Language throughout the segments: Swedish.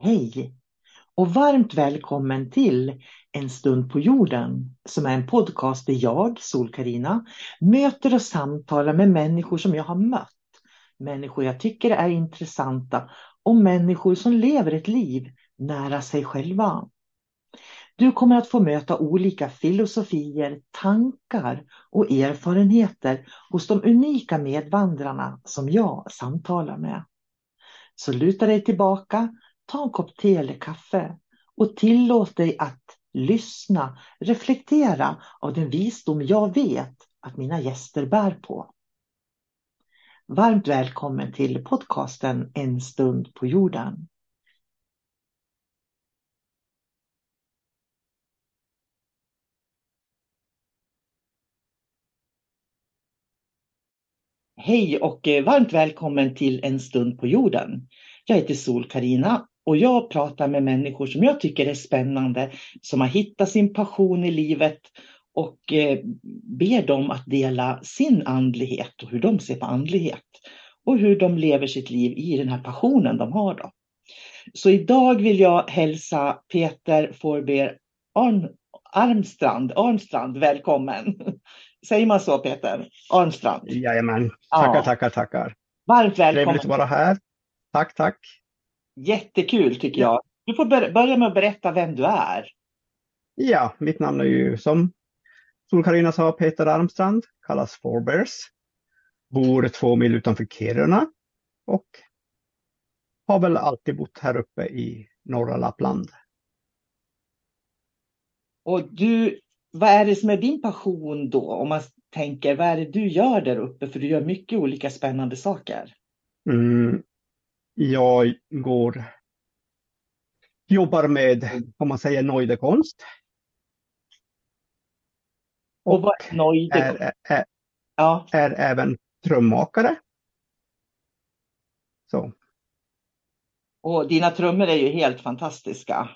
Hej och varmt välkommen till En stund på jorden som är en podcast där jag, sol karina möter och samtalar med människor som jag har mött. Människor jag tycker är intressanta och människor som lever ett liv nära sig själva. Du kommer att få möta olika filosofier, tankar och erfarenheter hos de unika medvandrarna som jag samtalar med. Så luta dig tillbaka ta en kopp te eller kaffe och tillåt dig att lyssna, reflektera av den visdom jag vet att mina gäster bär på. Varmt välkommen till podcasten En stund på jorden. Hej och eh, varmt välkommen till En stund på jorden. Jag heter sol karina och jag pratar med människor som jag tycker är spännande, som har hittat sin passion i livet och eh, ber dem att dela sin andlighet och hur de ser på andlighet och hur de lever sitt liv i den här passionen de har. Då. Så idag vill jag hälsa Peter Forber Arn, Armstrand, Armstrand välkommen. Säger man så Peter? Armstrand? Jajamän, tackar, ja. tackar, tackar. Varmt välkommen. Trevligt att vara här. Tack, tack. Jättekul tycker jag. Du får börja med att berätta vem du är. Ja, mitt namn är ju som Sol-Carina sa Peter Armstrand, kallas Forebears. Bor två mil utanför Kiruna och har väl alltid bott här uppe i norra Lappland. Och du, vad är det som är din passion då? Om man tänker, vad är det du gör där uppe? För du gör mycket olika spännande saker. Mm, jag går, jobbar med, om man säger, nojdekonst. Och, och vad är? Är, är, ja. är även trummakare. Så. Och dina trummor är ju helt fantastiska.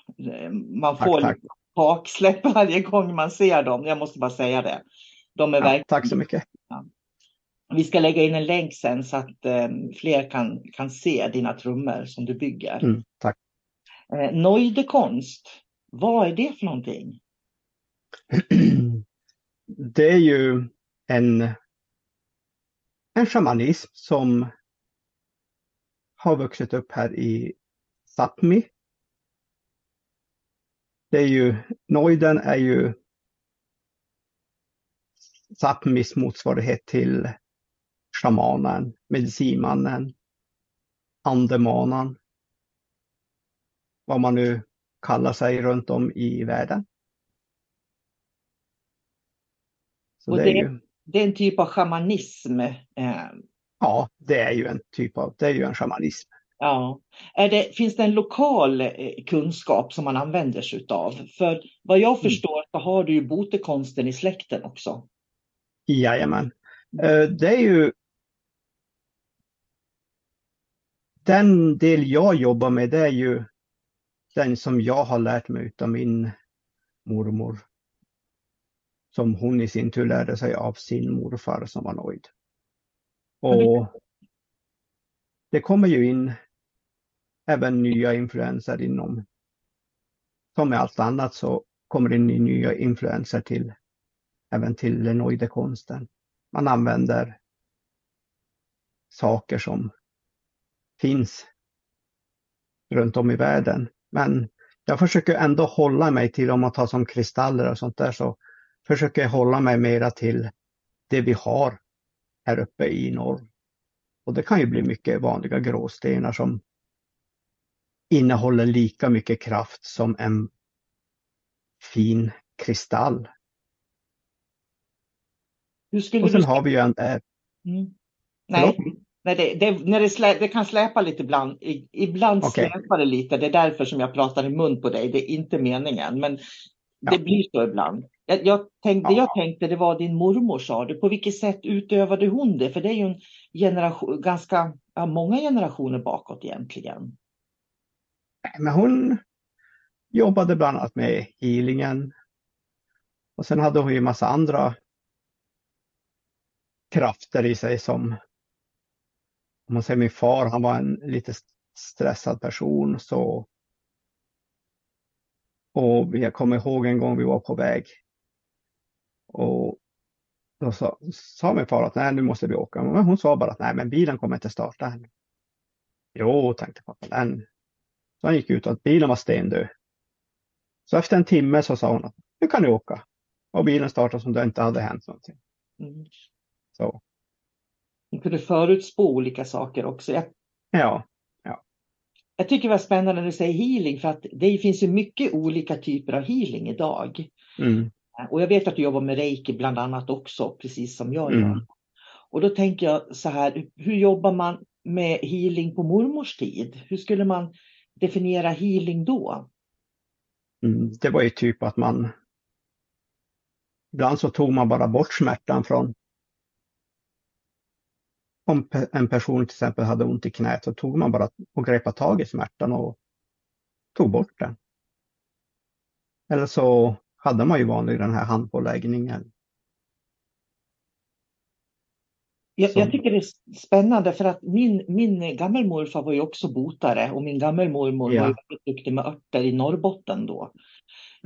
Man får tack. baksläpp varje gång man ser dem. Jag måste bara säga det. De är ja, verkligen... Tack så mycket. Vi ska lägga in en länk sen så att eh, fler kan, kan se dina trummor som du bygger. Mm, tack. Eh, Nojdekonst, vad är det för någonting? Det är ju en, en shamanism som har vuxit upp här i Sápmi. Det är ju, Nojden är ju Sápmis motsvarighet till shamanen, medicinmannen, andemanen, vad man nu kallar sig runt om i världen. Så Och det, är ju... det är en typ av shamanism? Eh... Ja, det är ju en typ av, det är ju en shamanism. Ja. Det, finns det en lokal eh, kunskap som man använder sig av? För vad jag mm. förstår så har du ju botekonsten i släkten också. Jajamän. Eh, det är ju den del jag jobbar med det är ju den som jag har lärt mig av min mormor. Som hon i sin tur lärde sig av sin morfar som var nöjd. Och det kommer ju in även nya influenser inom, som med allt annat så kommer det in nya influenser till även till nojdekonsten. Man använder saker som finns runt om i världen. Men jag försöker ändå hålla mig till, om man tar som kristaller och sånt där, så försöker jag hålla mig mera till det vi har här uppe i norr. Och det kan ju bli mycket vanliga gråstenar som innehåller lika mycket kraft som en fin kristall. Och sen du... har vi ju en... Äh, Mm. Nej, förlåt? Nej det, det, när det, slä, det kan släpa lite ibland. Ibland Okej. släpar det lite. Det är därför som jag pratar i mun på dig. Det är inte meningen. Men det Ja. blir så ibland. Jag, jag tänkte, Ja. Det jag tänkte det var din mormor sa du. På vilket sätt utövade hon det? För det är ju en generation, ganska ja, många generationer bakåt egentligen. Men hon jobbade bland annat med healingen. Och sen hade hon ju massa andra krafter i sig som, om man säger min far, han var en lite stressad person så och jag kommer ihåg en gång vi var på väg och då sa, sa min far att nej nu måste vi åka. Men hon sa bara att nej men bilen kommer inte starta än. Jo, tänkte pappa, den. Så han gick ut och att bilen var stendöd. Så efter en timme så sa hon att nu kan ni åka. Och bilen startade som det inte hade hänt någonting. Mm. Så Hon kunde förutspå olika saker också. Jag, ja, jag tycker det var spännande när du säger healing för att det finns ju mycket olika typer av healing idag. mm, Och jag vet att du jobbar med reiki bland annat också, precis som jag Mm. gör. Och då tänker jag så här, hur jobbar man med healing på mormors tid? Hur skulle man definiera healing då? mm, det var ju typ att man ibland så tog man bara bort smärtan från om en person till exempel hade ont i knät så tog man bara och grepade tag i smärtan och tog bort den. Eller så hade man ju vanlig den här handpåläggningen. Jag, jag tycker det är spännande för att min, min gammelmorfar var ju också botare och min gammelmormor Ja. var väldigt duktig med örter i Norrbotten då.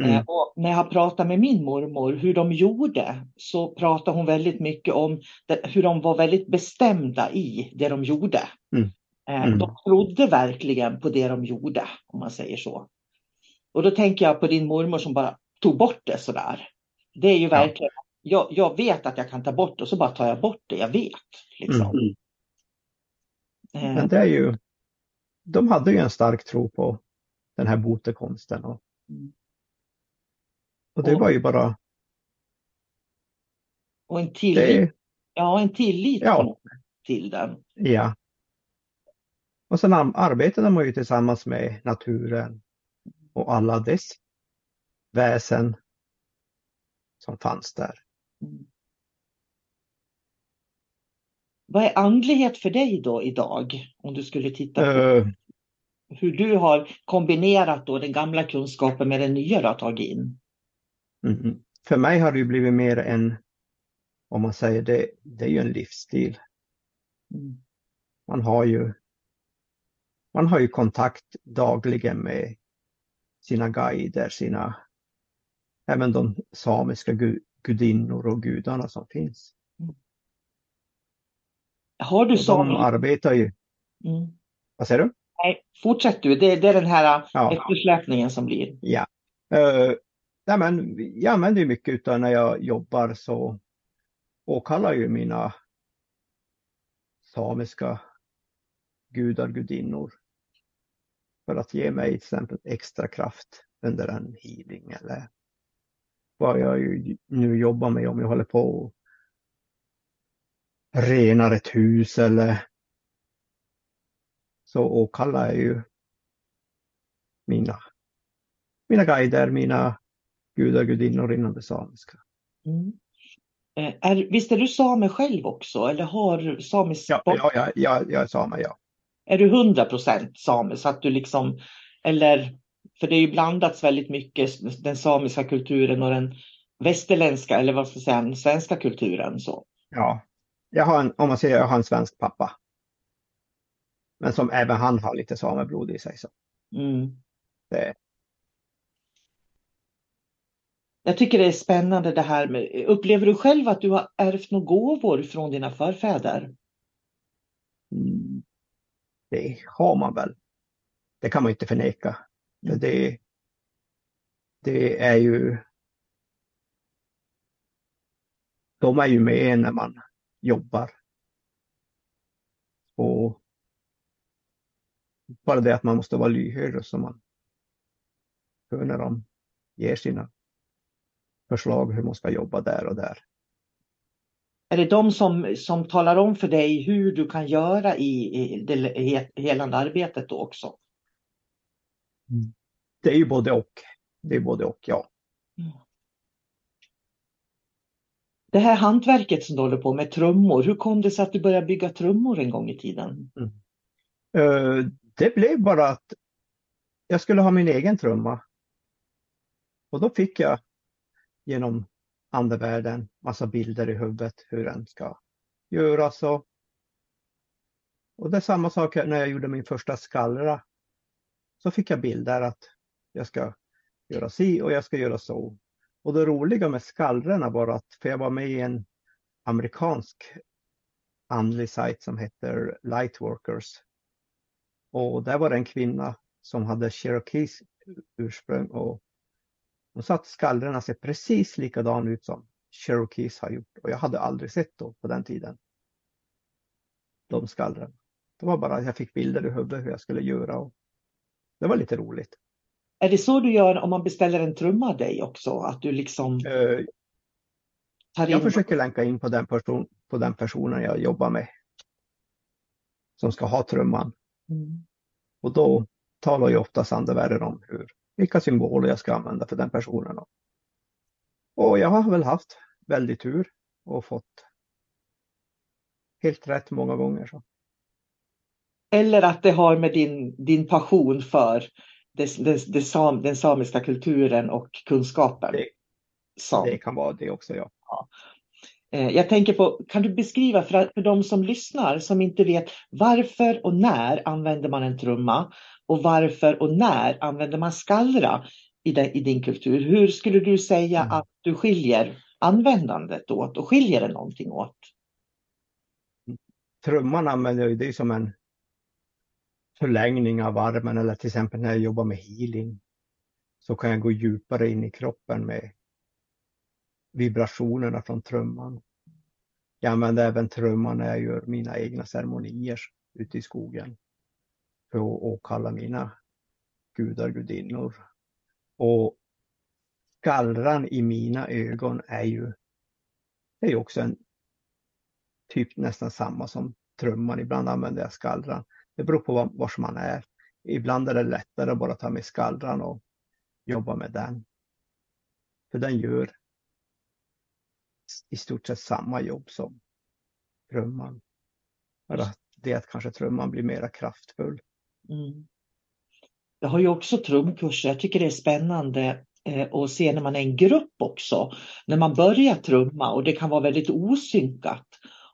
Mm. Eh, och när jag pratar med min mormor hur de gjorde så pratar hon väldigt mycket om det, hur de var väldigt bestämda i det de gjorde. Mm. Eh, Mm. De trodde verkligen på det de gjorde om man säger så. Och då tänker jag på din mormor som bara tog bort det sådär. Det är ju verkligen, jag, jag vet att jag kan ta bort det och så bara tar jag bort det, jag vet. Liksom. Mm. Men det är ju, de hade ju en stark tro på den här botekonsten. Och, och det Och- var ju bara, och en tillit, det, ja, en tillit Ja. till den. ja. Och sen ar- arbetade man ju tillsammans med naturen och alla dess väsen som fanns där. Mm. Vad är andlighet för dig då idag? Om du skulle titta på Eh, hur du har kombinerat då den gamla kunskapen med den nya du har tagit in. mm. För mig har det blivit mer en, om man säger det, det är ju en livsstil. Mm. Man har ju, man har ju kontakt dagligen med sina guider, sina, även de samiska gu, gudinnor och gudarna som finns. Har du Och de arbetar ju, Mm. vad säger du? Nej, fortsätt du. Det, det är den här Ja. eftersläpningen som blir. Ja. Uh, nej men, jag använder ju mycket utav när jag jobbar så åkallar ju mina samiska gudar, gudinnor för att ge mig till exempel extra kraft under en healing eller vad jag nu jobbar med om jag håller på och renar ett hus eller så åkallar jag ju mina, mina guider, mina gudar, gudinnor inom det samiska. Mm. Eh, Är, visst är du same själv också? Eller har samisk Ja, ja, ja, ja, jag är same, ja. Är du 100 procent same? Så att du liksom, eller, för det är ju blandats väldigt mycket, den samiska kulturen och den västerländska, eller vad ska jag säga, den svenska kulturen. Så. ja. Jag har en, om man säger, jag har en svensk pappa. Men som även han har lite sameblod i sig. Så Mm. det, Jag tycker det är spännande det här med, upplever du själv att du har ärvt några gåvor från dina förfäder? mm, det har man väl. Det kan man inte förneka. Mm. det, det är ju de är ju med när man jobbar. Och bara det att man måste vara lyhörd så man hör när de ger sina förslag hur man ska jobba där och där. Är det de som, som talar om för dig hur du kan göra i, i det helande arbetet då också? Det är ju både och. Det är både och, ja. Mm. Det här hantverket som du håller på med, trummor, hur kom det sig att du började bygga trummor en gång i tiden? Mm. Uh, det blev bara att jag skulle ha min egen trumma. Och då fick jag genom andevärlden massa bilder i huvudet hur den ska göras. Och, och det är samma sak när jag gjorde min första skallra. Så fick jag bilder att jag ska göra si och jag ska göra så. Och det roliga med skallrorna var att, för jag var med i en amerikansk andlig sajt som heter Lightworkers. Och där var det en kvinna som hade Cherokees ursprung och hon sa att skallrorna ser precis likadan ut som Cherokees har gjort och jag hade aldrig sett då på den tiden. De skallren. Det var bara att jag fick bilder i huvudet hur jag skulle göra och det var lite roligt. Är det så du gör om man beställer en trumma av dig också? Att du liksom uh, in... Jag försöker länka in på den, person, på den personen jag jobbar med. Som ska ha trumman. Mm. Och då talar ju oftast andevärlden om hur, vilka symboler jag ska använda för den personen. Och jag har väl haft väldigt tur och fått helt rätt många gånger. Så. Eller att det har med din, din passion för det, det, det sam, den samiska kulturen och kunskapen. Det, som. det kan vara det också, ja. ja. Eh, jag tänker på, kan du beskriva för, för de som lyssnar som inte vet varför och när använder man en trumma och varför och när använder man skallra i, den, i din kultur? Hur skulle du säga mm. att du skiljer användandet åt och skiljer det någonting åt? Trumman använder jag det som en förlängning av armen eller till exempel när jag jobbar med healing så kan jag gå djupare in i kroppen med vibrationerna från trumman. Jag använder även trumman när jag gör mina egna ceremonier ute i skogen för att åkalla mina gudar, gudinnor. Och skallran i mina ögon är ju, är också en typ nästan samma som trumman. Ibland använder jag skallran. Det beror på var, var man är. Ibland är det lättare att bara ta med skallran och jobba med den. För den gör i stort sett samma jobb som trumman. Bara det att kanske trumman blir mera kraftfull. Mm. Jag har ju också trumkurser. Jag tycker det är spännande och att se när man är en grupp också. När man börjar trumma och det kan vara väldigt osynkat.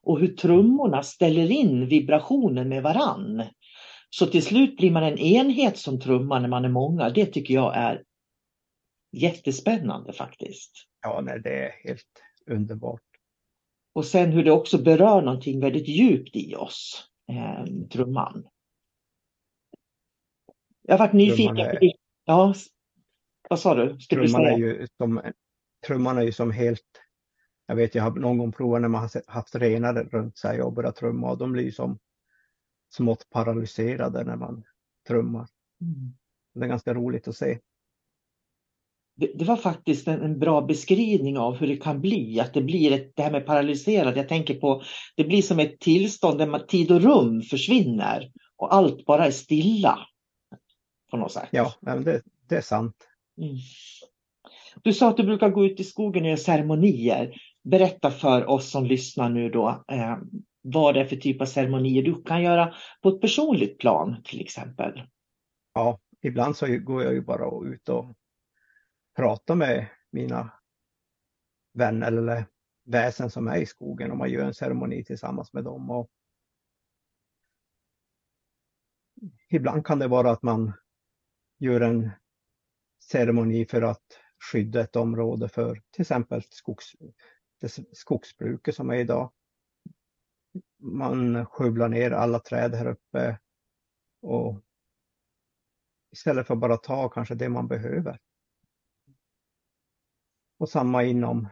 Och hur trummorna ställer in vibrationen med varann. Så till slut blir man en enhet som trummar när man är många. Det tycker jag är jättespännande faktiskt. Ja, nej, det är helt underbart. Och sen hur det också berör någonting väldigt djupt i oss, eh, trumman. Jag har varit nyfiken. Är, ja, vad sa du? Ska trumman, du är ju som, trumman är ju som helt, jag vet jag har någon gång provat när man har haft renare runt sig och börjat trumma och de blir som smått paralyserade när man trummar. Mm. Det är ganska roligt att se. Det, det var faktiskt en, en, bra beskrivning av hur det kan bli, att det blir ett, det här med paralyserad. Jag tänker på, det blir som ett tillstånd där man, tid och rum försvinner och allt bara är stilla. På något sätt. Ja, det, det är sant. Mm. Du sa att du brukar gå ut i skogen och göra ceremonier. Berätta för oss som lyssnar nu då eh, vad det är för typ av ceremonier du kan göra på ett personligt plan till exempel. Ja, ibland så går jag ju bara ut och pratar med mina vänner eller väsen som är i skogen och man gör en ceremoni tillsammans med dem. Och ibland kan det vara att man gör en ceremoni för att skydda ett område för till exempel skogs, skogsbruket som är idag. Man skövlar ner alla träd här uppe och istället för att bara ta kanske det man behöver. Och samma inom,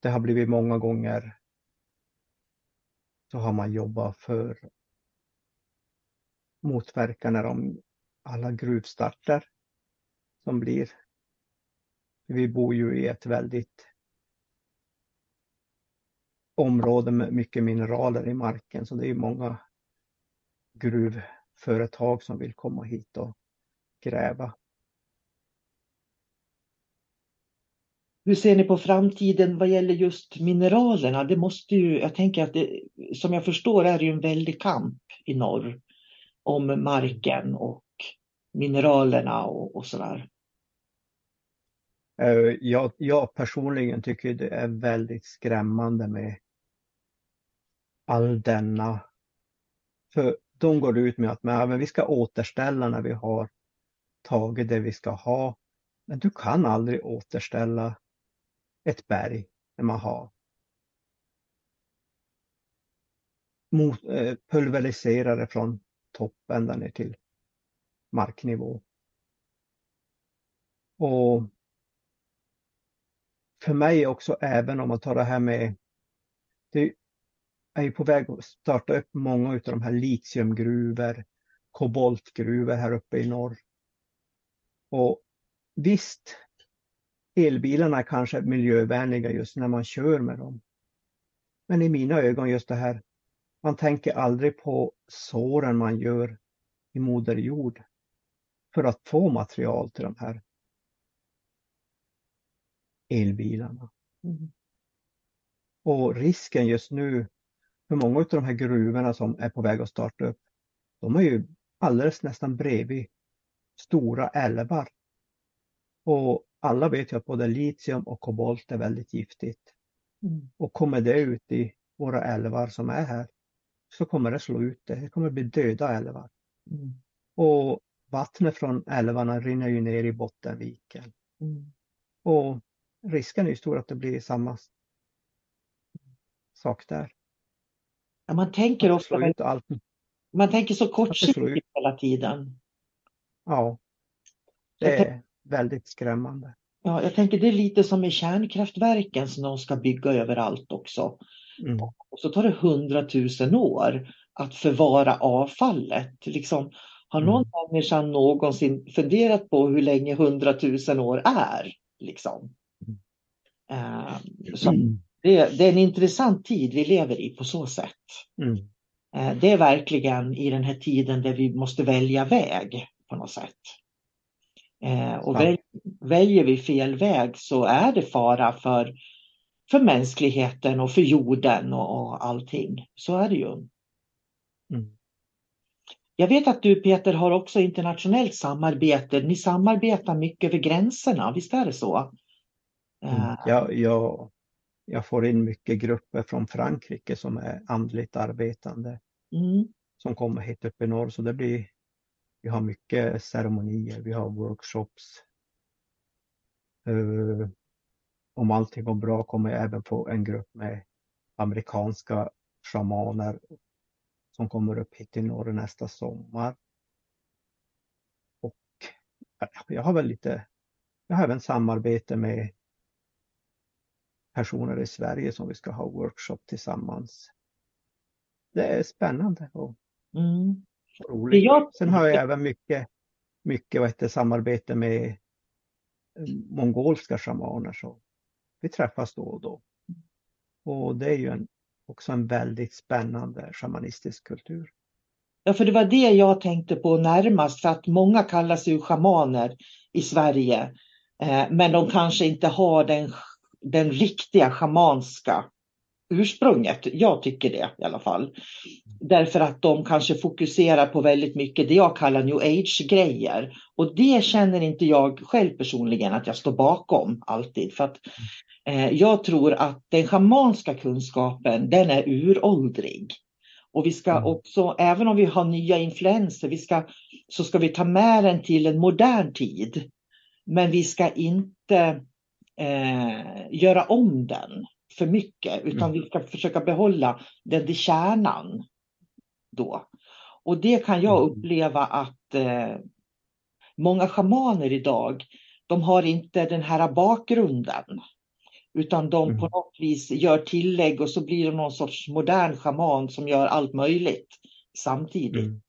det har blivit många gånger, så har man jobbat för motverka när de alla gruvstarter som blir. Vi bor ju i ett väldigt område med mycket mineraler i marken så det är många gruvföretag som vill komma hit och gräva. Hur ser ni på framtiden vad gäller just mineralerna? Det måste ju, jag tänker att det, som jag förstår är det ju en väldig kamp i norr om marken och mineralerna och, och sådär. Eh, jag, jag personligen tycker det är väldigt skrämmande med all denna. För de går ut med att men vi ska återställa när vi har tagit det vi ska ha. Men du kan aldrig återställa ett berg när man har mot, eh, pulveriserare från toppen ända ner till marknivå. Och för mig också, även om man tar det här med, det är ju på väg att starta upp många av de här litiumgruvor, koboltgruvor här uppe i norr. Och visst, elbilarna är kanske miljövänliga just när man kör med dem. Men i mina ögon just det här, man tänker aldrig på såren man gör i Moder Jord för att få material till de här elbilarna. Mm. Och risken just nu för många av de här gruvorna som är på väg att starta upp, de är ju alldeles nästan bredvid stora älvar. Och alla vet ju att både litium och kobolt är väldigt giftigt. Mm. Och kommer det ut i våra älvar som är här så kommer det slå ut det. Det kommer bli döda älvar. Mm. Och vattnet från älvarna rinner ju ner i Bottenviken. Mm. Och risken är ju stor att det blir samma sak där. Ja, man tänker ofta allt. Man tänker så kortsiktigt hela tiden. Ja, det är väldigt skrämmande. Ja, jag tänker det är lite som med kärnkraftverken som de ska bygga överallt också. Mm. Och så tar det hundratusen år att förvara avfallet. Liksom, har någon mm. människa någonsin funderat på hur länge hundratusen år är? Liksom? Uh, så det, det, är en intressant tid vi lever i på så sätt. Mm. Uh, det är verkligen i den här tiden där vi måste välja väg på något sätt. Uh, och väl, väljer vi fel väg så är det fara för, för mänskligheten och för jorden och, och allting. Så är det ju. Mm. Jag vet att du Peter har också internationellt samarbete. Ni samarbetar mycket över gränserna, visst är det så? Mm. Eh. Jag, jag, får in mycket grupper från Frankrike som är andligt arbetande. Mm. Som kommer hit upp i norr så det blir vi har mycket ceremonier, vi har workshops. Uh, om allting går bra kommer jag även få en grupp med amerikanska shamaner som kommer upp hit till norr nästa sommar. Och jag har väl lite, jag har även samarbete med personer i Sverige som vi ska ha workshop tillsammans. Det är spännande och mm. roligt. Jag... Sen har jag även mycket, mycket vad heter, samarbete med eh, mongolska shamaner. Så vi träffas då och då. Och det är ju en, också en väldigt spännande shamanistisk kultur. Ja, för det var det jag tänkte på närmast, för att många kallar sig shamaner i Sverige. Eh, men de kanske inte har den den riktiga schamanska ursprunget. Jag tycker det i alla fall. Därför att de kanske fokuserar på väldigt mycket det jag kallar new age-grejer. Och det känner inte jag själv personligen att jag står bakom alltid. För att eh, Jag tror att den schamanska kunskapen den är uråldrig. Och vi ska mm. också, även om vi har nya influenser, vi ska, så ska vi ta med den till en modern tid. Men vi ska inte eh, göra om den för mycket utan mm. vi ska försöka behålla den till kärnan då. Och det kan jag mm. uppleva att eh, många schamaner idag, de har inte den här bakgrunden. Utan de mm. på något vis gör tillägg och så blir det någon sorts modern schaman som gör allt möjligt samtidigt. Mm.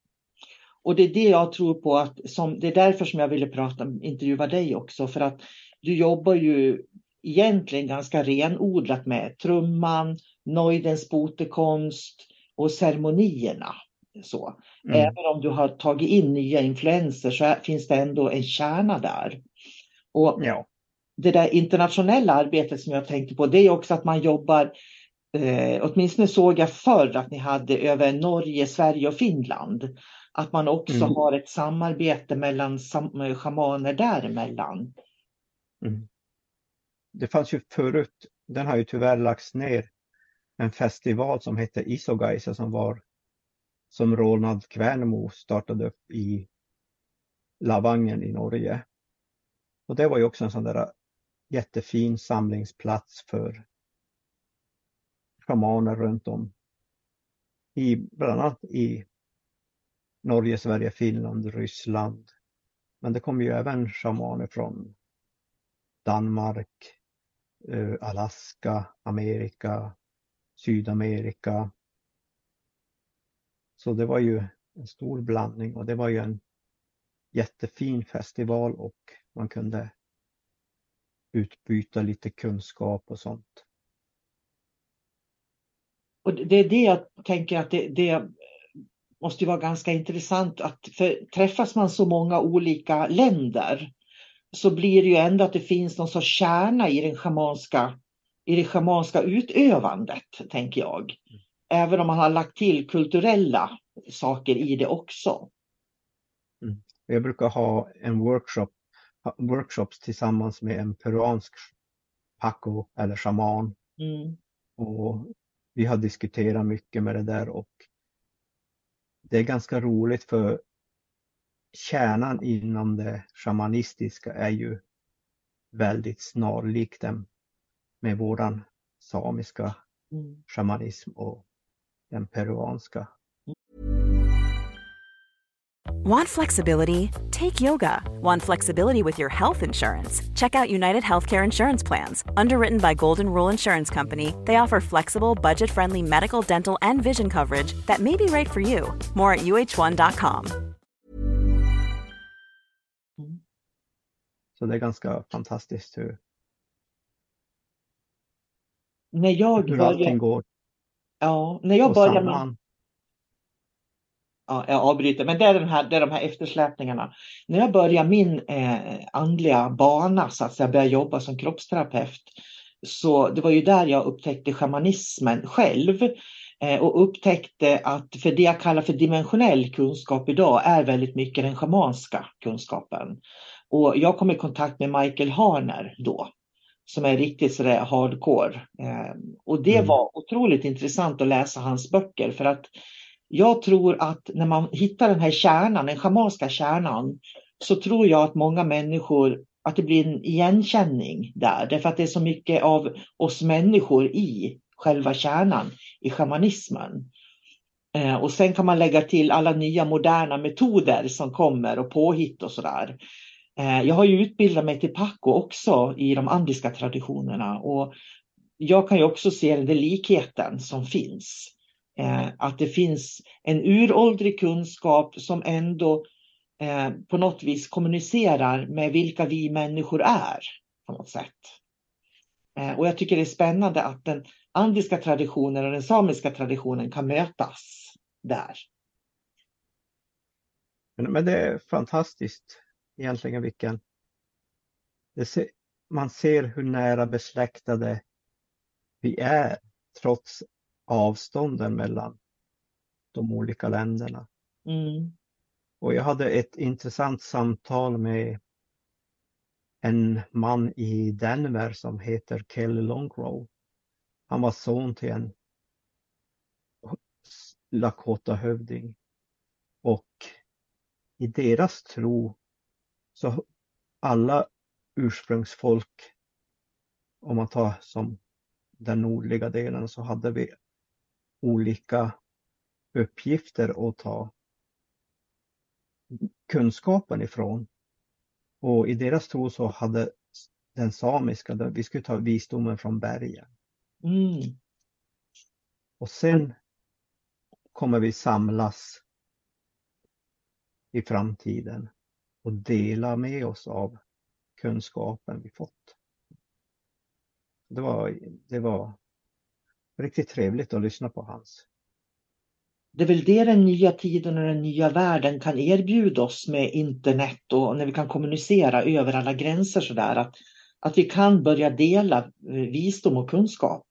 Och det är det jag tror på att, som, det är därför som jag ville prata, intervjua dig också, för att du jobbar ju egentligen ganska renodlat med trumman, Neudens botekonst och ceremonierna. Så. Mm. Även om du har tagit in nya influenser så finns det ändå en kärna där. Och ja. Det där internationella arbetet som jag tänkte på det är också att man jobbar eh, åtminstone såg jag förr att ni hade över Norge, Sverige och Finland. Att man också mm. har ett samarbete mellan sam schamaner däremellan. Mm. Det fanns ju förut, den har ju tyvärr lagts ner, en festival som hette Isogaisa som var som Ronald Kvernmo startade upp i Lavangen i Norge. Och det var ju också en sån där jättefin samlingsplats för schamaner runt om i bland annat i Norge, Sverige, Finland, Ryssland. Men det kom ju även shamaner från Danmark, eh, Alaska, Amerika, Sydamerika. Så det var ju en stor blandning och det var ju en jättefin festival och man kunde utbyta lite kunskap och sånt. Och det är det jag tänker att det, det måste vara ganska intressant att för träffas man så många olika länder så blir det ju ändå att det finns någon sorts kärna i den schamanska, i det schamanska utövandet, tänker jag. Även om man har lagt till kulturella saker i det också. Mm. Jag brukar ha en workshop, workshops tillsammans med en peruansk paco eller shaman. Mm. Och vi har diskuterat mycket med det där och det är ganska roligt för kärnan inom det shamanistiska är ju väldigt snarlik den med våran samiska mm. shamanism och den peruanska. Want flexibility? Take yoga. Want flexibility with your health insurance? Check out United Healthcare Insurance Plans. Underwritten by Golden Rule Insurance Company, they offer flexible, budget friendly medical, dental, and vision coverage that may be right for you. More at uh1.com. Så det är ganska fantastiskt hur, när jag hur allting går. Ja, när jag började med, ja, jag avbryter, men det är, den här, det är de här eftersläpningarna. När jag började min eh, andliga bana, så att säga, började jobba som kroppsterapeut, så det var ju där jag upptäckte shamanismen själv eh, och upptäckte att för det jag kallar för dimensionell kunskap idag är väldigt mycket den schamanska kunskapen. Och jag kom i kontakt med Michael Harner då, som är riktigt sådär hardcore. Eh, och det mm. var otroligt intressant att läsa hans böcker för att jag tror att när man hittar den här kärnan, den schamanska kärnan, så tror jag att många människor, att det blir en igenkänning där. Därför att det är så mycket av oss människor i själva kärnan i shamanismen. Eh, och sen kan man lägga till alla nya moderna metoder som kommer och påhitt och sådär. Eh, jag har ju utbildat mig till Paco också i de andiska traditionerna och jag kan ju också se den likheten som finns. Eh, att det finns en uråldrig kunskap som ändå eh, på något vis kommunicerar med vilka vi människor är på något sätt. Och jag tycker det är spännande att den andiska traditionen och den samiska traditionen kan mötas där. Men det är fantastiskt egentligen vilken... Ser, man ser hur nära besläktade vi är trots avstånden mellan de olika länderna. Mm. Och jag hade ett intressant samtal med en man i Denver som heter Kelly Longrow. Han var son till en Lakota-hövding. Och i deras tro så alla ursprungsfolk, om man tar som den nordliga delen, så hade vi olika uppgifter att ta kunskapen ifrån. Och i deras tro så hade den samiska, vi skulle ta visdomen från bergen. Mm. Och sen kommer vi samlas i framtiden och dela med oss av kunskapen vi fått. Det var, det var riktigt trevligt att lyssna på hans. Det är väl det den nya tiden och den nya världen kan erbjuda oss med internet och när vi kan kommunicera över alla gränser sådär. Att, att vi kan börja dela visdom och kunskap.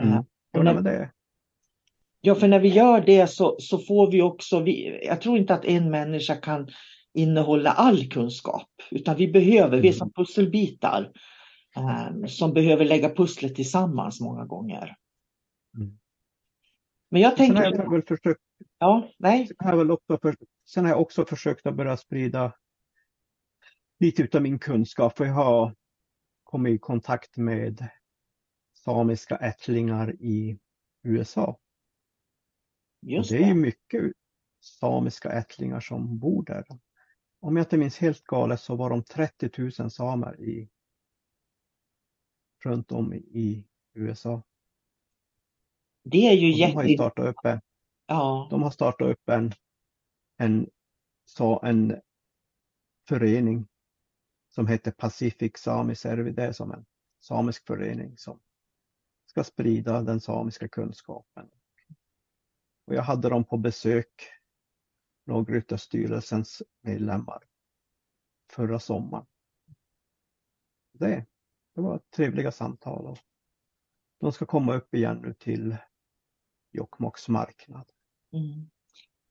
Mm. Och när- det, Ja, för när vi gör det så, så får vi också, vi, jag tror inte att en människa kan innehålla all kunskap, utan vi behöver, vi är som pusselbitar eh, som behöver lägga pusslet tillsammans många gånger. Mm. Men jag sen har tänker, jag väl försökt ja, nej, Sen har jag väl också, för, sen har jag också försökt att börja sprida lite utav min kunskap. För jag har kommit i kontakt med samiska ättlingar i USA. Just det är ju det. mycket samiska ättlingar som bor där. Om jag inte minns helt galet så var de 30 000 samer i, runt om i USA. Det är ju Och de har ju jätte... startat upp en, Ja, de har startat upp en, en, så en förening som heter Pacific Sami Servi. Det är som en samisk förening som ska sprida den samiska kunskapen. Och jag hade dem på besök, lagryttarstyrelsens medlemmar, förra sommaren. Det, det var trevliga samtal. Och de ska komma upp igen nu till Jokkmokks marknad. Mm.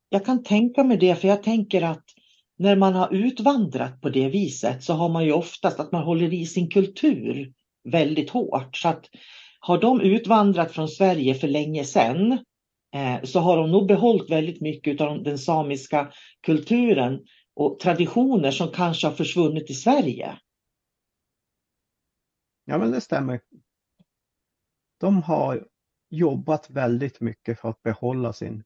Jag kan tänka mig det, för jag tänker att när man har utvandrat på det viset så har man ju oftast att man håller i sin kultur väldigt hårt. Så att har de utvandrat från Sverige för länge sedan Eh, så har de nog behållit väldigt mycket av den samiska kulturen och traditioner som kanske har försvunnit i Sverige. Ja men det stämmer. De har jobbat väldigt mycket för att behålla sin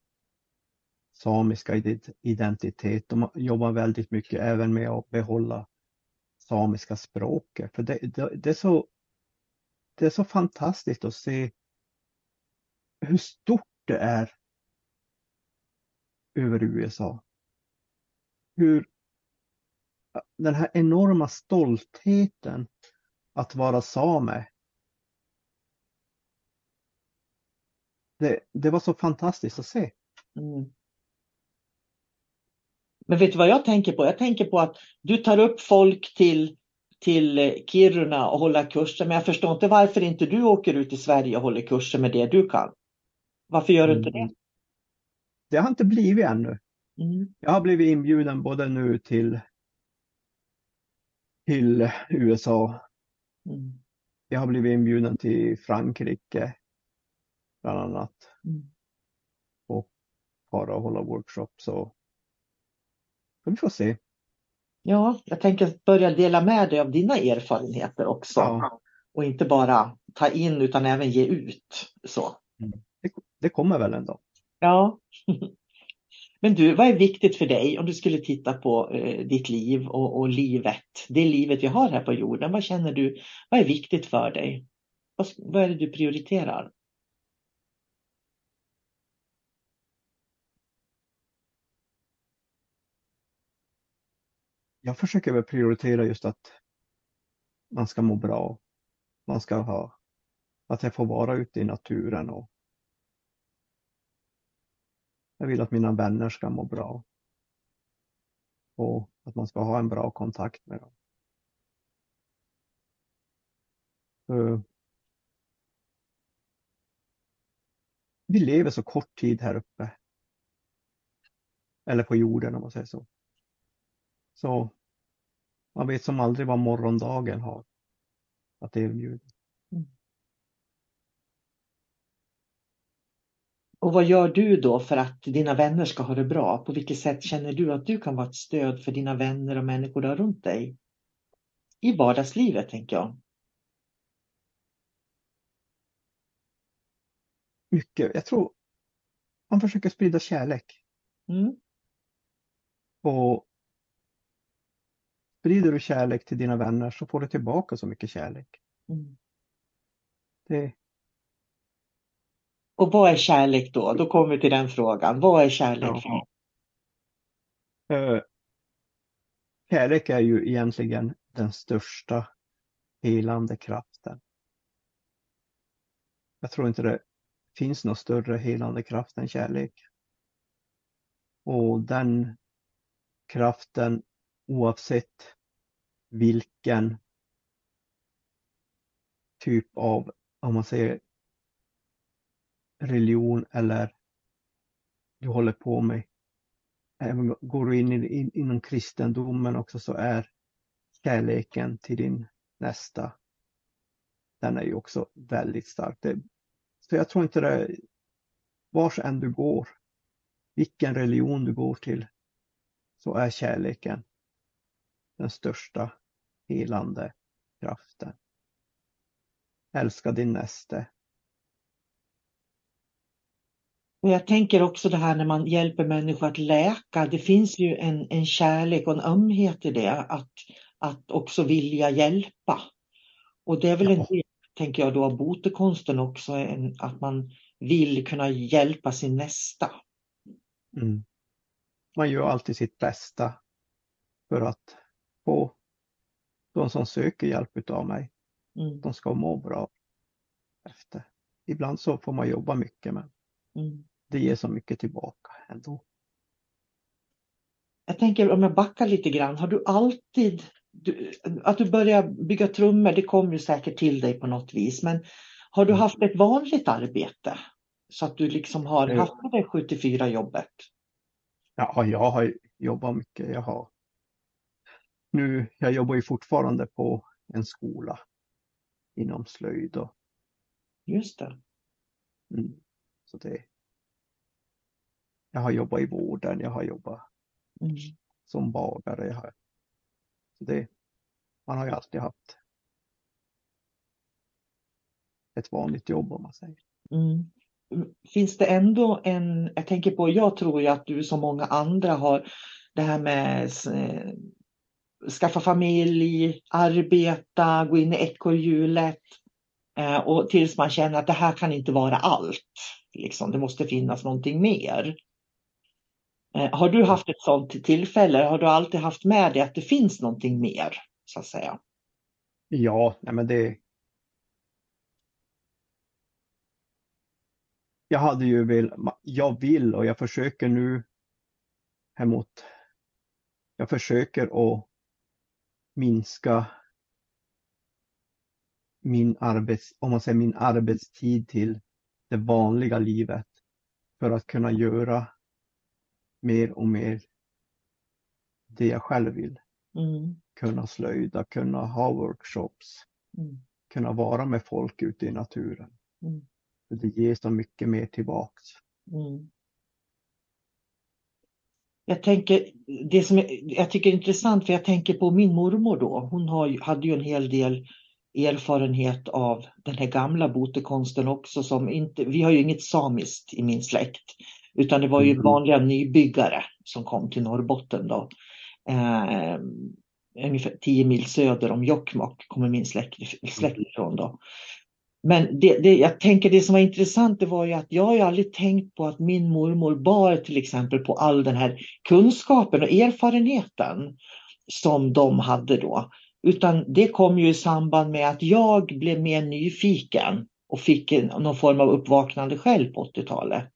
samiska identitet. De jobbar väldigt mycket även med att behålla samiska språket. För det, det, det, är så, det är så fantastiskt att se hur stort det är över USA. Hur den här enorma stoltheten att vara same. Det, det var så fantastiskt att se. Mm. Men vet du vad jag tänker på? Jag tänker på att du tar upp folk till, till Kiruna och håller kurser, men jag förstår inte varför inte du åker ut i Sverige och håller kurser med det du kan. Varför gör du inte det? Mm. Det har inte blivit ännu. Mm. Jag har blivit inbjuden både nu till, till USA. Mm. Jag har blivit inbjuden till Frankrike bland annat. Mm. Och och hålla workshops. Så vi får se. Ja, jag tänker börja dela med dig av dina erfarenheter också. Ja. Och inte bara ta in utan även ge ut. Så. Det, det kommer väl ändå. Ja. Men du, vad är viktigt för dig om du skulle titta på eh, ditt liv och, och livet, det livet vi har här på jorden? Vad känner du, vad är viktigt för dig? Vad, vad är det du prioriterar? Jag försöker väl prioritera just att man ska må bra. Man ska ha, att jag får vara ute i naturen och jag vill att mina vänner ska må bra. Och att man ska ha en bra kontakt med dem. Vi lever så kort tid här uppe. Eller på jorden om man säger så. Så man vet som aldrig vad morgondagen har att erbjuda. Och vad gör du då för att dina vänner ska ha det bra? På vilket sätt känner du att du kan vara ett stöd för dina vänner och människor där runt dig? I vardagslivet tänker jag. Mycket. Jag tror man försöker sprida kärlek. Mm. Och sprider du kärlek till dina vänner så får du tillbaka så mycket kärlek. Mm. Det, Och vad är kärlek då? Då kommer vi till den frågan. Vad är kärlek Ja. eh, kärlek är ju egentligen den största helande kraften. jag tror inte det finns någon större helande kraft än kärlek. Och den kraften oavsett vilken typ av, om man säger religion eller du håller på med. Även går du in, in inom kristendomen också så är kärleken till din nästa, den är ju också väldigt stark. Det, så jag tror inte det, vars än du går, vilken religion du går till, så är kärleken den största helande kraften. Älska din näste jag tänker också det här när man hjälper människor att läka. Det finns ju en, en kärlek och en ömhet i det. Att, att också vilja hjälpa. Och det är väl ja. en del, tänker jag då, av botekonsten också. En, att man vill kunna hjälpa sin nästa. Mm. Man gör alltid sitt bästa för att få de som söker hjälp av mig, mm. de ska må bra efter. Ibland så får man jobba mycket men mm. Det ger så mycket tillbaka ändå. Jag tänker om jag backar lite grann, har du alltid du, att du börjar bygga trummor, det kommer ju säkert till dig på något vis, men har du mm. haft ett vanligt arbete? Så att du liksom har haft det 74 jobbet? Ja, jag har jobbat mycket. Jag har nu, jag jobbar ju fortfarande på en skola inom slöjd. Och, Just det. Mm, så det. Jag har jobbat i vården, jag har jobbat mm. som bagare. Jag har, så det, man har ju alltid haft ett vanligt jobb om man säger. Mm. Finns det ändå en, jag tänker på, jag tror ju att du som många andra har det här med skaffa familj, arbeta, gå in i ekorrhjulet. Eh, och tills man känner att det här kan inte vara allt. Liksom, det måste finnas någonting mer. Eh, har du haft ett sådant tillfälle? Har du alltid haft med dig att det finns någonting mer? så att säga? Ja, nej men det, jag hade ju vill, jag vill och jag försöker nu hemåt. Jag försöker att minska min, arbets, om man säger min arbetstid till det vanliga livet för att kunna göra mer och mer det jag själv vill. Mm. Kunna slöjda, kunna ha workshops, mm. kunna vara med folk ute i naturen. Mm. För det ger så mycket mer tillbaks. Mm. Jag tänker, det som jag tycker är intressant, för jag tänker på min mormor då. Hon har, hade ju en hel del erfarenhet av den här gamla botekonsten också. Som inte, vi har ju inget samiskt i min släkt. Utan det var ju mm. vanliga nybyggare som kom till Norrbotten då. Eh, ungefär 10 mil söder om Jokkmokk kommer min släkt, släkt ifrån då. Men det, det, jag tänker det som var intressant det var ju att jag har ju aldrig tänkt på att min mormor bar till exempel på all den här kunskapen och erfarenheten som de hade då. Utan det kom ju i samband med att jag blev mer nyfiken och fick någon form av uppvaknande själv på 80-talet.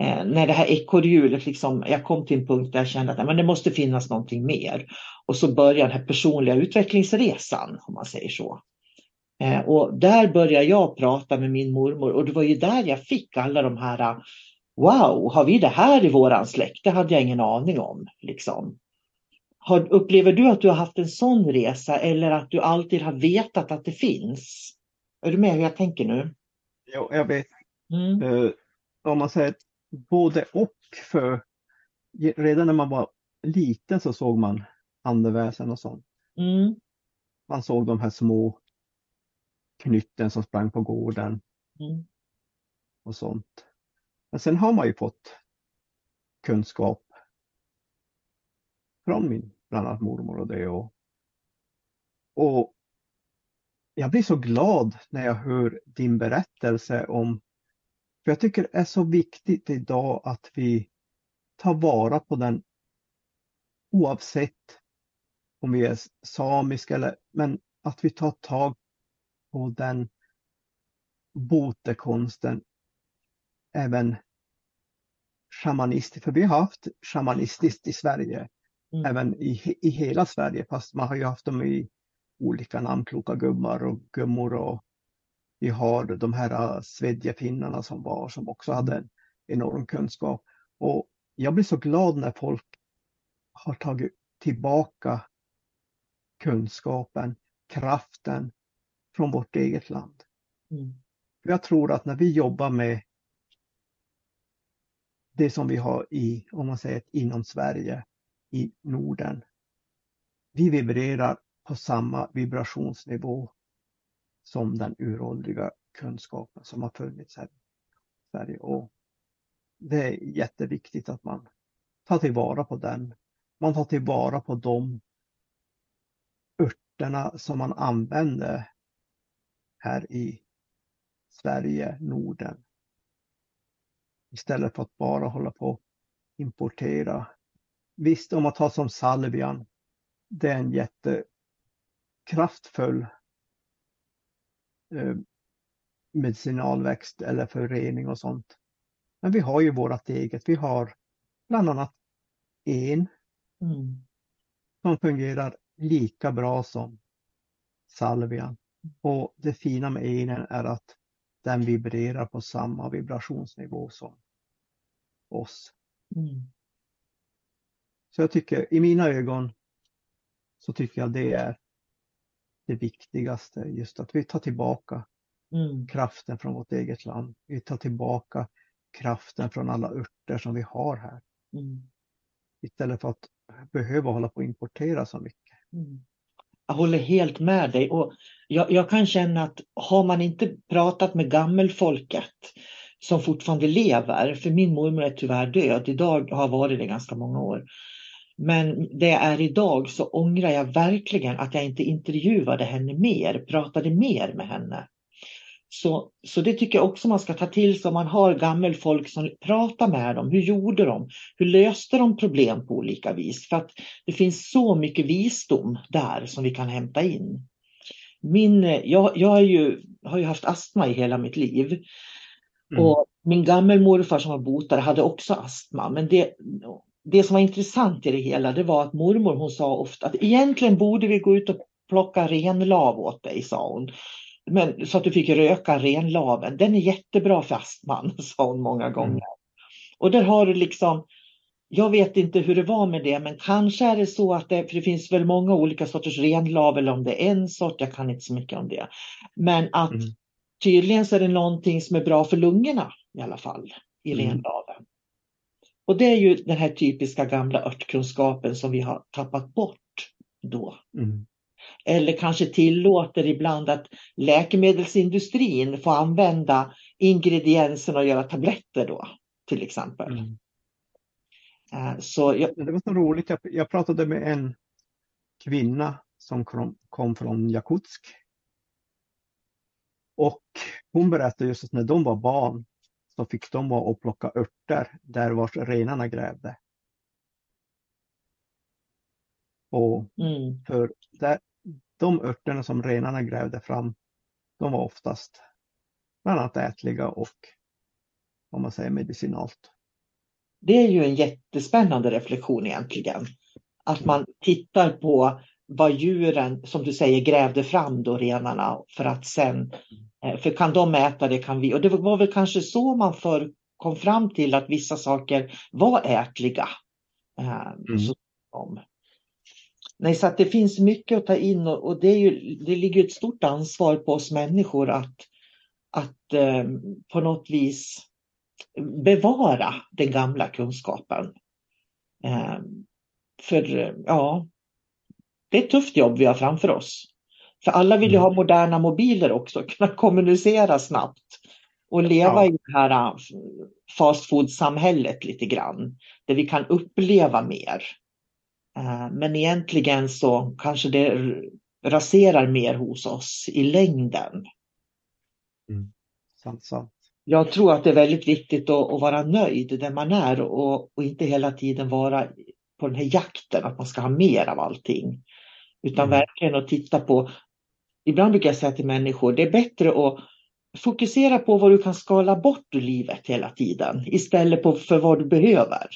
Eh, när det här ekorrhjulet, liksom, jag kom till en punkt där jag kände att men det måste finnas någonting mer. Och så började den här personliga utvecklingsresan, om man säger så. Eh, och där började jag prata med min mormor och det var ju där jag fick alla de här Wow, har vi det här i våran släkt? Det hade jag ingen aning om. Liksom. Har, upplever du att du har haft en sån resa eller att du alltid har vetat att det finns? Är du med hur jag tänker nu? Jo, jag vet. Mm. Uh, om man säger både och för redan när man var liten så såg man andeväsen och sånt. Mm. Man såg de här små knytten som sprang på gården. Mm. Och sånt. Men sen har man ju fått kunskap från min bland annat mormor och det. Och, och jag blir så glad när jag hör din berättelse om, för jag tycker det är så viktigt idag att vi tar vara på den oavsett om vi är samiska eller, men att vi tar tag på den botekonsten även shamanistiskt, för vi har haft shamanistiskt i Sverige, mm. även i, i hela Sverige, fast man har ju haft dem i olika namn, kloka gummar och gummor och vi har de här svedjefinnarna som var, som också hade en enorm kunskap. Och jag blir så glad när folk har tagit tillbaka kunskapen, kraften från vårt eget land. Mm. Jag tror att när vi jobbar med det som vi har i, om man säger inom Sverige, i Norden. Vi vibrerar på samma vibrationsnivå som den uråldriga kunskapen som har funnits här i Sverige. Och det är jätteviktigt att man tar tillvara på den. Man tar tillvara på de örterna som man använder här i Sverige, Norden. Istället för att bara hålla på och importera. Visst, om man tar som salvian, det är en jättekraftfull medicinalväxt eller för rening och sånt. Men vi har ju vårat eget. Vi har bland annat en mm. som fungerar lika bra som salvian. Och det fina med enen är att den vibrerar på samma vibrationsnivå som oss. Mm. Så jag tycker, i mina ögon, så tycker jag det är det viktigaste, just att vi tar tillbaka mm. kraften från vårt eget land. Vi tar tillbaka kraften från alla örter som vi har här. Mm. Istället för att behöva hålla på att importera så mycket. Mm. Jag håller helt med dig och jag, jag, kan känna att har man inte pratat med gammelfolket som fortfarande lever, för min mormor är tyvärr död, idag har varit det ganska många år. Men det är idag så ångrar jag verkligen att jag inte intervjuade henne mer, pratade mer med henne. Så, så det tycker jag också man ska ta till sig om man har gammelfolk som pratar med dem. Hur gjorde de? Hur löste de problem på olika vis? För att det finns så mycket visdom där som vi kan hämta in. Min, jag jag ju, har ju haft astma i hela mitt liv. Mm. Och min gammelmorfar som var botare hade också astma. Men det, det som var intressant i det hela det var att mormor hon sa ofta att egentligen borde vi gå ut och plocka renlav åt dig, sa hon. Men, så att du fick röka renlaven. Den är jättebra för astman, sa hon många mm. gånger. Mm. Och där har du liksom, jag vet inte hur det var med det, men kanske är det så att det, för det finns väl många olika sorters renlav eller om det är en sort, jag kan inte så mycket om det. Men att mm. tydligen så är det någonting som är bra för lungorna i alla fall i mm. renlaven. Och det är ju den här typiska gamla örtkunskapen som vi har tappat bort då. Mm. Eller kanske tillåter ibland att läkemedelsindustrin får använda ingredienserna och göra tabletter då, till exempel. Mm. Uh, så jag... Det var så roligt, jag, jag pratade med en kvinna som kom, kom från Jakutsk. Och hon berättade just att när de var barn så fick de vara och plocka örter där vars renarna grävde. Och mm. för där, de örterna som renarna grävde fram, de var oftast bland annat ätliga och om man säger medicinalt. Det är ju en jättespännande reflektion egentligen. Att man tittar på vad djuren, som du säger, grävde fram då renarna för att sen, för kan de äta det kan vi. Och det var väl kanske så man för kom fram till att vissa saker var ätliga. Eh, mm. Så, Nej, så att det finns mycket att ta in och, och det, är ju, det ligger ett stort ansvar på oss människor att, att eh, på något vis bevara den gamla kunskapen. Eh, för ja, det är ett tufft jobb vi har framför oss. För alla vill ju ha mm. moderna mobiler också, kunna kommunicera snabbt och leva ja. i det här äh, fast food-samhället lite grann, där vi kan uppleva mer. Äh, men egentligen så kanske det raserar mer hos oss i längden. Mm. Sant, sant. Jag tror att det är väldigt viktigt att, att vara nöjd där man är och, och, inte hela tiden vara på den här jakten att man ska ha mer av allting. Utan mm. verkligen att titta på, ibland brukar jag säga till människor, det är bättre att fokusera på vad du kan skala bort ur livet hela tiden istället för vad du behöver.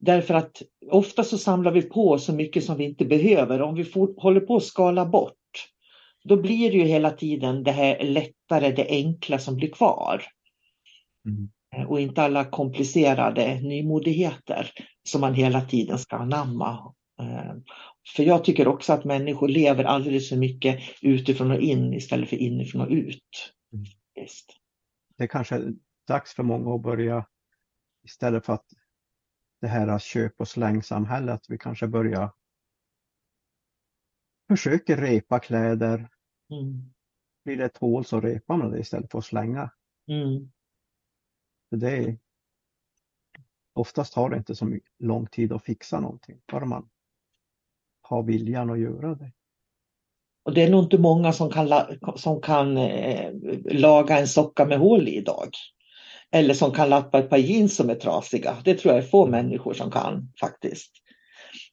Därför att ofta så samlar vi på så mycket som vi inte behöver. Om vi får, håller på att skala bort, då blir det ju hela tiden det här lättare, det enkla som blir kvar. Mm. Och inte alla komplicerade nymodigheter som man hela tiden ska anamma. Eh, för jag tycker också att människor lever alldeles för mycket utifrån och in istället för inifrån och ut. Mm. Det är kanske dags för många att börja istället för att det här köp och slängsamhället, vi kanske börjar försöka repa kläder. Mm. Blir det ett hål så repar man det istället för att slänga. Mm. det är, oftast tar det inte så lång tid att fixa någonting, bara man har viljan att göra det. Och det är nog inte många som kan, som kan eh, laga en socka med hål i idag. Eller som kan lappa ett par jeans som är trasiga. Det tror jag är få människor som kan faktiskt.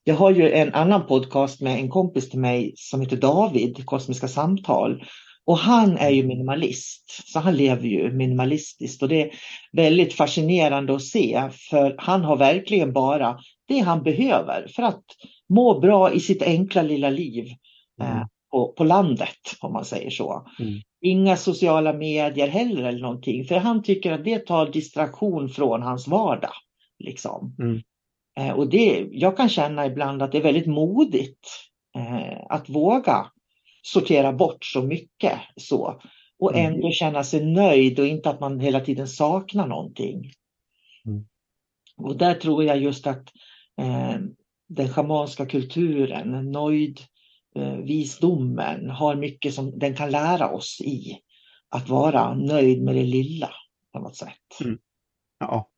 Jag har ju en annan podcast med en kompis till mig som heter David, Kosmiska samtal. Och han är ju minimalist, så han lever ju minimalistiskt och det är väldigt fascinerande att se för han har verkligen bara det han behöver för att må bra i sitt enkla lilla liv. Eh, mm på, på landet om man säger så. Mm. Inga sociala medier heller eller någonting för han tycker att det tar distraktion från hans vardag. Liksom. Mm. Eh, och det, jag kan känna ibland att det är väldigt modigt eh, att våga sortera bort så mycket så och mm. ändå känna sig nöjd och inte att man hela tiden saknar någonting. Mm. Och där tror jag just att den schamanska kulturen, nöjd, Eh, visdomen har mycket som den kan lära oss i. Att vara nöjd med det lilla på något sätt. Mm. Ja.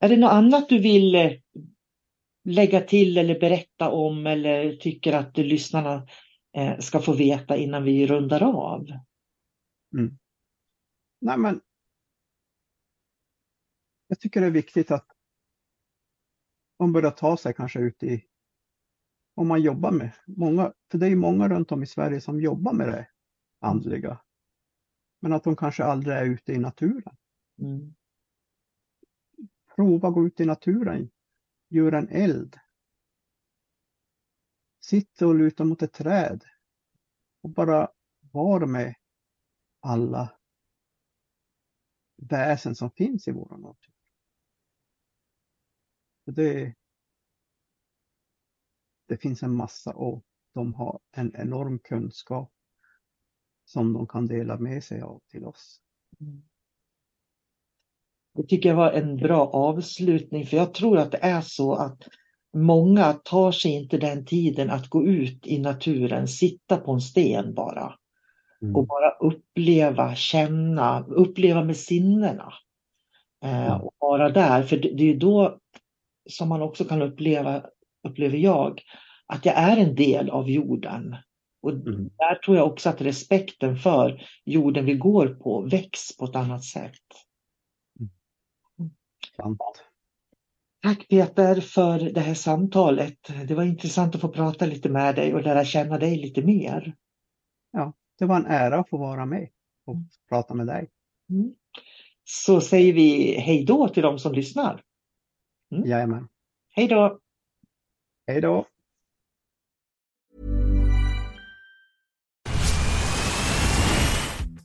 Är det något annat du vill eh, lägga till eller berätta om eller tycker att lyssnarna eh, ska få veta innan vi rundar av? Mm. Nej, men jag tycker det är viktigt att man börjar ta sig kanske ut i om man jobbar med många, för det är ju många runt om i Sverige som jobbar med det andliga. Men att de kanske aldrig är ute i naturen. Mm. Prova gå ut i naturen, gör en eld. Sitta och luta mot ett träd och bara vara med alla väsen som finns i vår natur. Det, det finns en massa och de har en enorm kunskap som de kan dela med sig av till oss. Det tycker jag var en bra avslutning för jag tror att det är så att många tar sig inte den tiden att gå ut i naturen, sitta på en sten bara mm. och bara uppleva, känna, uppleva med sinnena. Eh, och vara där, för det är då som man också kan uppleva upplever jag, att jag är en del av jorden. Och mm. där tror jag också att respekten för jorden vi går på väcks på ett annat sätt. Mm. Tack Peter för det här samtalet. Det var intressant att få prata lite med dig och lära känna dig lite mer. Ja, det var en ära att få vara med och prata med dig. Mm. Så säger vi hej då till de som lyssnar. Mm. Jajamän. Hej då! Hej då!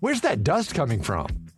Where's that dust coming from?